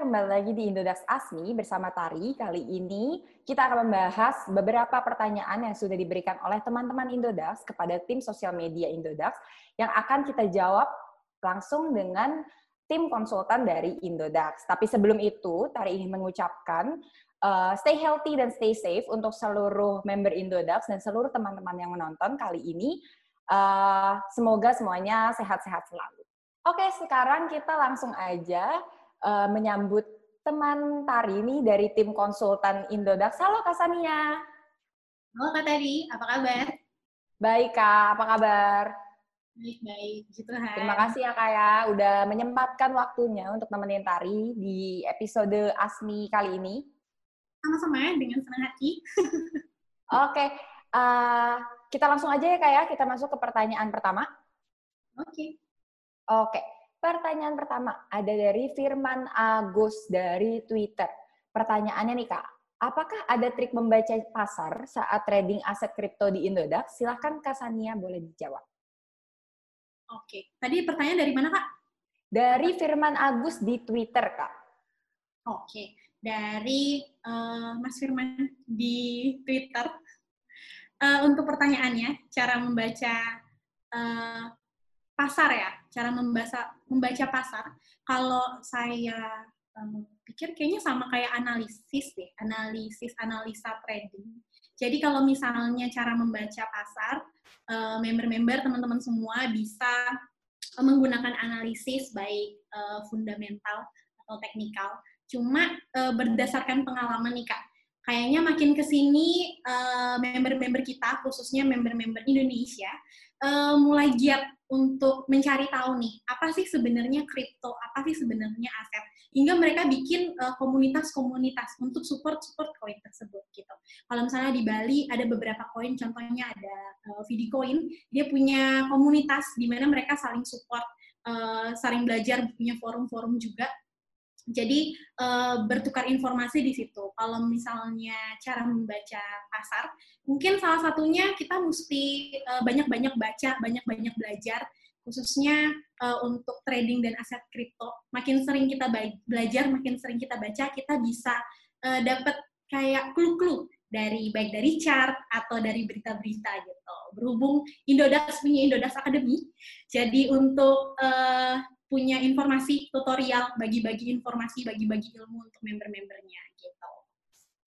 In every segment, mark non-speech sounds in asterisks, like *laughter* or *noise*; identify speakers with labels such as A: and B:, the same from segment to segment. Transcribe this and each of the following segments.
A: kembali lagi di Indodax Asmi bersama Tari. Kali ini kita akan membahas beberapa pertanyaan yang sudah diberikan oleh teman-teman Indodax kepada tim sosial media Indodax yang akan kita jawab langsung dengan tim konsultan dari Indodax. Tapi sebelum itu, Tari ingin mengucapkan uh, stay healthy dan stay safe untuk seluruh member Indodax dan seluruh teman-teman yang menonton kali ini. Uh, semoga semuanya sehat-sehat selalu. Oke, sekarang kita langsung aja uh, menyambut teman Tari ini dari tim konsultan Indodax. Halo Kak Sania.
B: Halo Kak Tari, apa kabar?
A: Baik Kak, apa kabar?
B: Baik-baik, Tuhan.
A: Terima kasih ya Kak ya, udah menyempatkan waktunya untuk nemenin Tari di episode Asmi kali ini.
B: Sama-sama dengan senang hati. *laughs*
A: Oke, uh, kita langsung aja ya Kak ya, kita masuk ke pertanyaan pertama.
B: Oke.
A: Oke, Pertanyaan pertama ada dari Firman Agus dari Twitter. Pertanyaannya nih Kak, apakah ada trik membaca pasar saat trading aset kripto di Indodax? Silahkan Kak Sania boleh dijawab.
B: Oke, tadi pertanyaan dari mana Kak?
A: Dari Firman Agus di Twitter Kak.
B: Oke, dari uh, Mas Firman di Twitter. Uh, untuk pertanyaannya, cara membaca uh, pasar ya, cara membaca membaca pasar. Kalau saya um, pikir kayaknya sama kayak analisis deh, analisis analisa trading. Jadi kalau misalnya cara membaca pasar, member-member teman-teman semua bisa menggunakan analisis baik uh, fundamental atau teknikal. Cuma uh, berdasarkan pengalaman nih kak, kayaknya makin ke sini member-member kita, khususnya member-member Indonesia, uh, mulai giat untuk mencari tahu nih apa sih sebenarnya kripto, apa sih sebenarnya aset, hingga mereka bikin komunitas-komunitas uh, untuk support support koin tersebut gitu. Kalau misalnya di Bali ada beberapa koin, contohnya ada uh, Coin, dia punya komunitas di mana mereka saling support, uh, saling belajar, punya forum-forum juga jadi uh, bertukar informasi di situ. Kalau misalnya cara membaca pasar, mungkin salah satunya kita mesti uh, banyak-banyak baca, banyak-banyak belajar, khususnya uh, untuk trading dan aset kripto. Makin sering kita belajar, makin sering kita baca, kita bisa uh, dapat kayak clue-clue dari baik dari chart atau dari berita-berita gitu. Berhubung Indodax punya Indodax Academy, jadi untuk uh, punya informasi tutorial, bagi-bagi informasi, bagi-bagi ilmu untuk member-membernya gitu.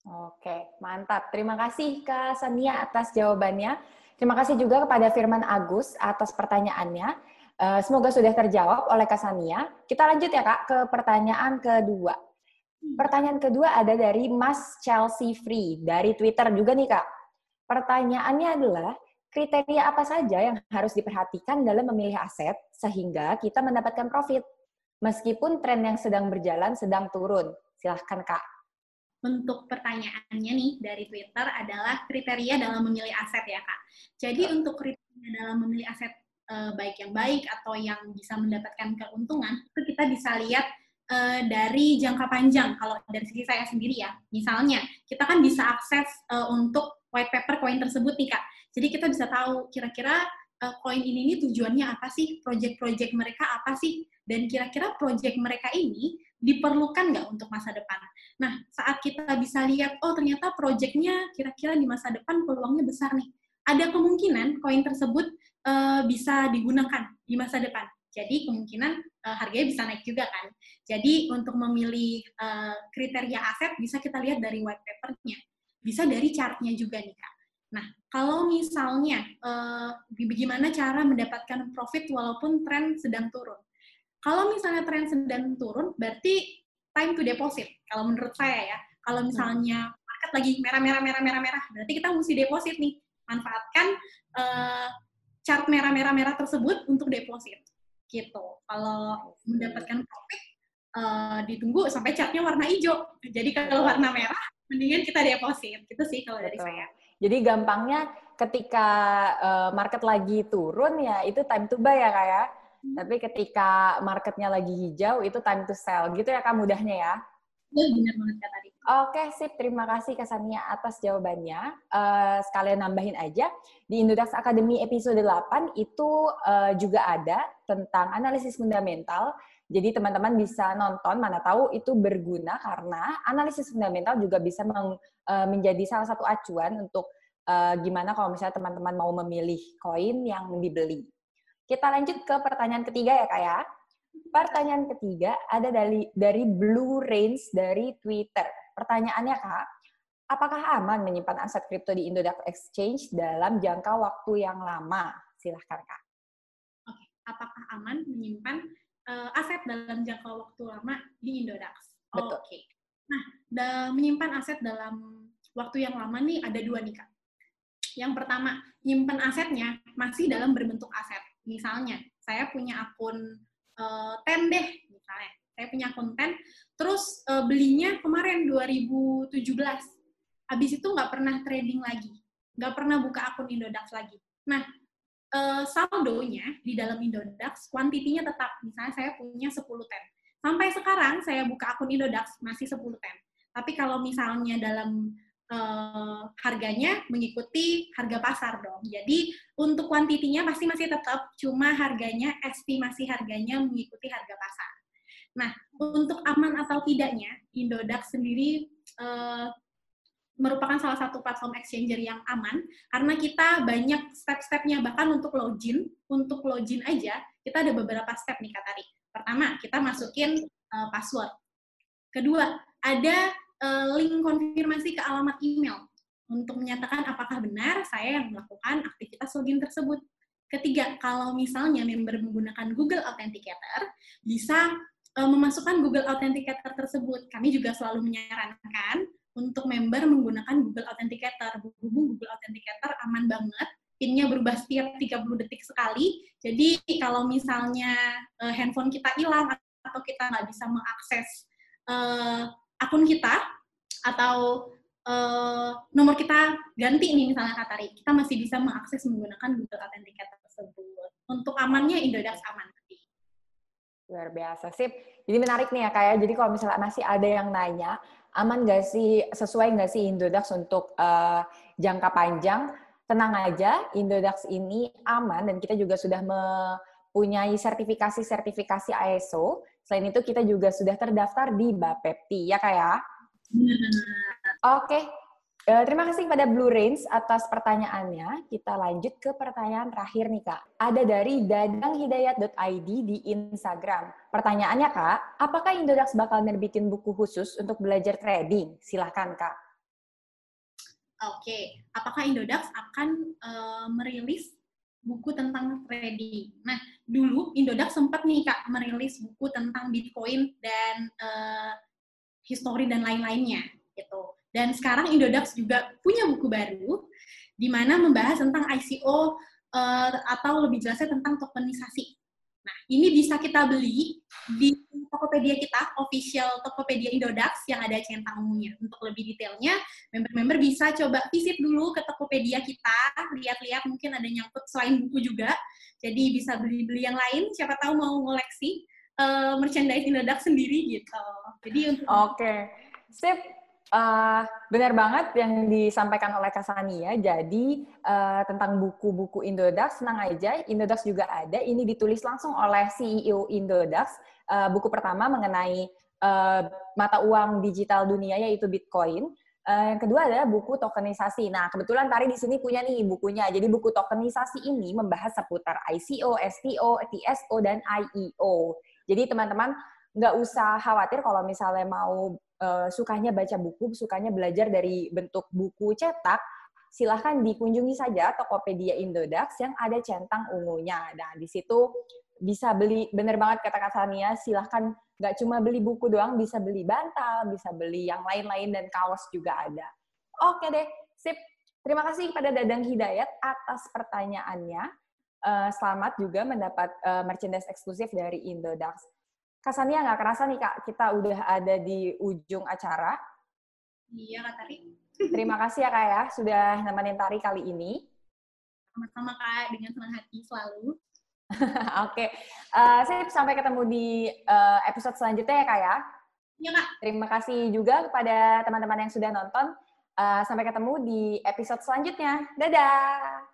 A: Oke, mantap. Terima kasih Kak Sania atas jawabannya. Terima kasih juga kepada Firman Agus atas pertanyaannya. Eh, semoga sudah terjawab oleh Kak Sania. Kita lanjut ya Kak ke pertanyaan kedua. Hmm. Pertanyaan kedua ada dari Mas Chelsea Free dari Twitter juga nih Kak. Pertanyaannya adalah, kriteria apa saja yang harus diperhatikan dalam memilih aset sehingga kita mendapatkan profit meskipun tren yang sedang berjalan sedang turun. Silahkan Kak.
B: Untuk pertanyaannya nih dari Twitter adalah kriteria dalam memilih aset ya Kak. Jadi untuk kriteria dalam memilih aset eh, baik yang baik atau yang bisa mendapatkan keuntungan itu kita bisa lihat eh, dari jangka panjang. Kalau dari sisi saya sendiri ya, misalnya kita kan bisa akses eh, untuk white paper koin tersebut nih Kak jadi kita bisa tahu kira-kira uh, koin ini ini tujuannya apa sih, project-project mereka apa sih, dan kira-kira project mereka ini diperlukan nggak untuk masa depan. Nah, saat kita bisa lihat, oh ternyata projectnya kira-kira di masa depan peluangnya besar nih. Ada kemungkinan koin tersebut uh, bisa digunakan di masa depan. Jadi kemungkinan uh, harganya bisa naik juga kan. Jadi untuk memilih uh, kriteria aset bisa kita lihat dari white papernya. Bisa dari chartnya juga nih kak. Nah, kalau misalnya uh, bagaimana cara mendapatkan profit walaupun tren sedang turun? Kalau misalnya tren sedang turun, berarti time to deposit. Kalau menurut saya ya, kalau misalnya market lagi merah merah merah merah merah, berarti kita mesti deposit nih. Manfaatkan uh, chart merah merah merah tersebut untuk deposit. Gitu. Kalau mendapatkan profit, uh, ditunggu sampai chartnya warna hijau. Jadi kalau warna merah, mendingan kita deposit. Gitu sih kalau dari saya.
A: Jadi gampangnya ketika uh, market lagi turun ya itu time to buy ya kak ya. Hmm. Tapi ketika marketnya lagi hijau itu time to sell gitu ya kak mudahnya ya.
B: Iya benar banget kak tadi.
A: Oke sip, terima kasih Kesania atas jawabannya. Uh, sekalian nambahin aja, di Indodax Academy episode 8 itu uh, juga ada tentang analisis fundamental Jadi teman-teman bisa nonton, mana tahu itu berguna karena analisis fundamental juga bisa meng, uh, menjadi salah satu acuan untuk uh, gimana kalau misalnya teman-teman mau memilih koin yang dibeli. Kita lanjut ke pertanyaan ketiga ya kak ya. Pertanyaan ketiga ada dari dari Blue Range dari Twitter. Pertanyaannya kak, apakah aman menyimpan aset kripto di Indodax Exchange dalam jangka waktu yang lama? Silahkan kak.
B: Oke, apakah aman menyimpan uh, aset dalam jangka waktu lama di Indodax.
A: Betul.
B: Oke. Nah, menyimpan aset dalam waktu yang lama nih ada dua nih kak. Yang pertama, menyimpan asetnya masih dalam berbentuk aset. Misalnya, saya punya akun uh, deh, misalnya. Saya punya akun ten, terus uh, belinya kemarin 2017. Habis itu nggak pernah trading lagi, nggak pernah buka akun Indodax lagi. Nah, uh, saldonya di dalam Indodax, kuantitinya tetap. Misalnya saya punya 10 ten. Sampai sekarang saya buka akun Indodax masih 10 ten. Tapi kalau misalnya dalam uh, harganya mengikuti harga pasar dong. Jadi untuk kuantitinya pasti masih tetap, cuma harganya, estimasi harganya mengikuti harga pasar. Nah, untuk aman atau tidaknya, Indodax sendiri uh, merupakan salah satu platform exchanger yang aman karena kita banyak step-stepnya bahkan untuk login untuk login aja kita ada beberapa step nih kak Tari. Pertama kita masukin uh, password. Kedua ada uh, link konfirmasi ke alamat email untuk menyatakan apakah benar saya yang melakukan aktivitas login tersebut. Ketiga kalau misalnya member menggunakan Google Authenticator bisa uh, memasukkan Google Authenticator tersebut. Kami juga selalu menyarankan untuk member menggunakan Google Authenticator. Berhubung Google Authenticator aman banget, PIN-nya berubah setiap 30 detik sekali. Jadi kalau misalnya uh, handphone kita hilang atau kita nggak bisa mengakses uh, akun kita atau uh, nomor kita ganti nih misalnya Katari, kita masih bisa mengakses menggunakan Google Authenticator tersebut. Untuk amannya Indodax aman.
A: Luar biasa, sip. Jadi menarik nih ya kayak, ya. jadi kalau misalnya masih ada yang nanya, aman nggak sih, sesuai nggak sih Indodax untuk uh, jangka panjang? Tenang aja, Indodax ini aman dan kita juga sudah mempunyai sertifikasi-sertifikasi ISO. Selain itu kita juga sudah terdaftar di Bapepti, ya kak ya? Oke, okay. Uh, terima kasih kepada Blue Range atas pertanyaannya. Kita lanjut ke pertanyaan terakhir nih Kak. Ada dari dadanghidayat.id di Instagram. Pertanyaannya Kak, apakah Indodax bakal nerbitin buku khusus untuk belajar trading? Silahkan Kak.
B: Oke, apakah Indodax akan uh, merilis buku tentang trading? Nah, dulu Indodax sempat nih Kak merilis buku tentang Bitcoin dan uh, histori dan lain-lainnya gitu dan sekarang Indodax juga punya buku baru di mana membahas tentang ICO eh, atau lebih jelasnya tentang tokenisasi. Nah, ini bisa kita beli di Tokopedia kita, official Tokopedia Indodax yang ada centang ungunya. Untuk lebih detailnya, member-member bisa coba visit dulu ke Tokopedia kita, lihat-lihat mungkin ada nyangkut selain buku juga. Jadi bisa beli-beli yang lain, siapa tahu mau ngoleksi uh, merchandise Indodax sendiri gitu. Jadi
A: untuk Oke. Okay. Sip, Uh, benar banget yang disampaikan oleh Kasania. Jadi uh, tentang buku-buku Indodax, senang aja. Indodax juga ada. Ini ditulis langsung oleh CEO Indodax. Uh, buku pertama mengenai uh, mata uang digital dunia yaitu Bitcoin. Uh, yang kedua adalah buku tokenisasi. Nah, kebetulan Tari di sini punya nih bukunya. Jadi buku tokenisasi ini membahas seputar ICO, STO, TSO, dan IEO. Jadi teman-teman nggak usah khawatir kalau misalnya mau uh, sukanya baca buku, sukanya belajar dari bentuk buku cetak, silahkan dikunjungi saja Tokopedia Indodax yang ada centang ungunya. Nah, di situ bisa beli, bener banget kata Kak Sania, silahkan nggak cuma beli buku doang, bisa beli bantal, bisa beli yang lain-lain, dan kaos juga ada. Oke deh, sip. Terima kasih kepada Dadang Hidayat atas pertanyaannya. Uh, selamat juga mendapat uh, merchandise eksklusif dari Indodax. Kasania nggak kerasa nih Kak, kita udah ada di ujung acara.
B: Iya Kak Tari.
A: Terima kasih ya Kak ya, sudah nemenin Tari kali ini.
B: Sama-sama Kak, dengan senang hati selalu. *laughs*
A: Oke, okay. uh, saya sampai ketemu di uh, episode selanjutnya ya Kak ya.
B: Iya Kak.
A: Terima kasih juga kepada teman-teman yang sudah nonton. Uh, sampai ketemu di episode selanjutnya. Dadah!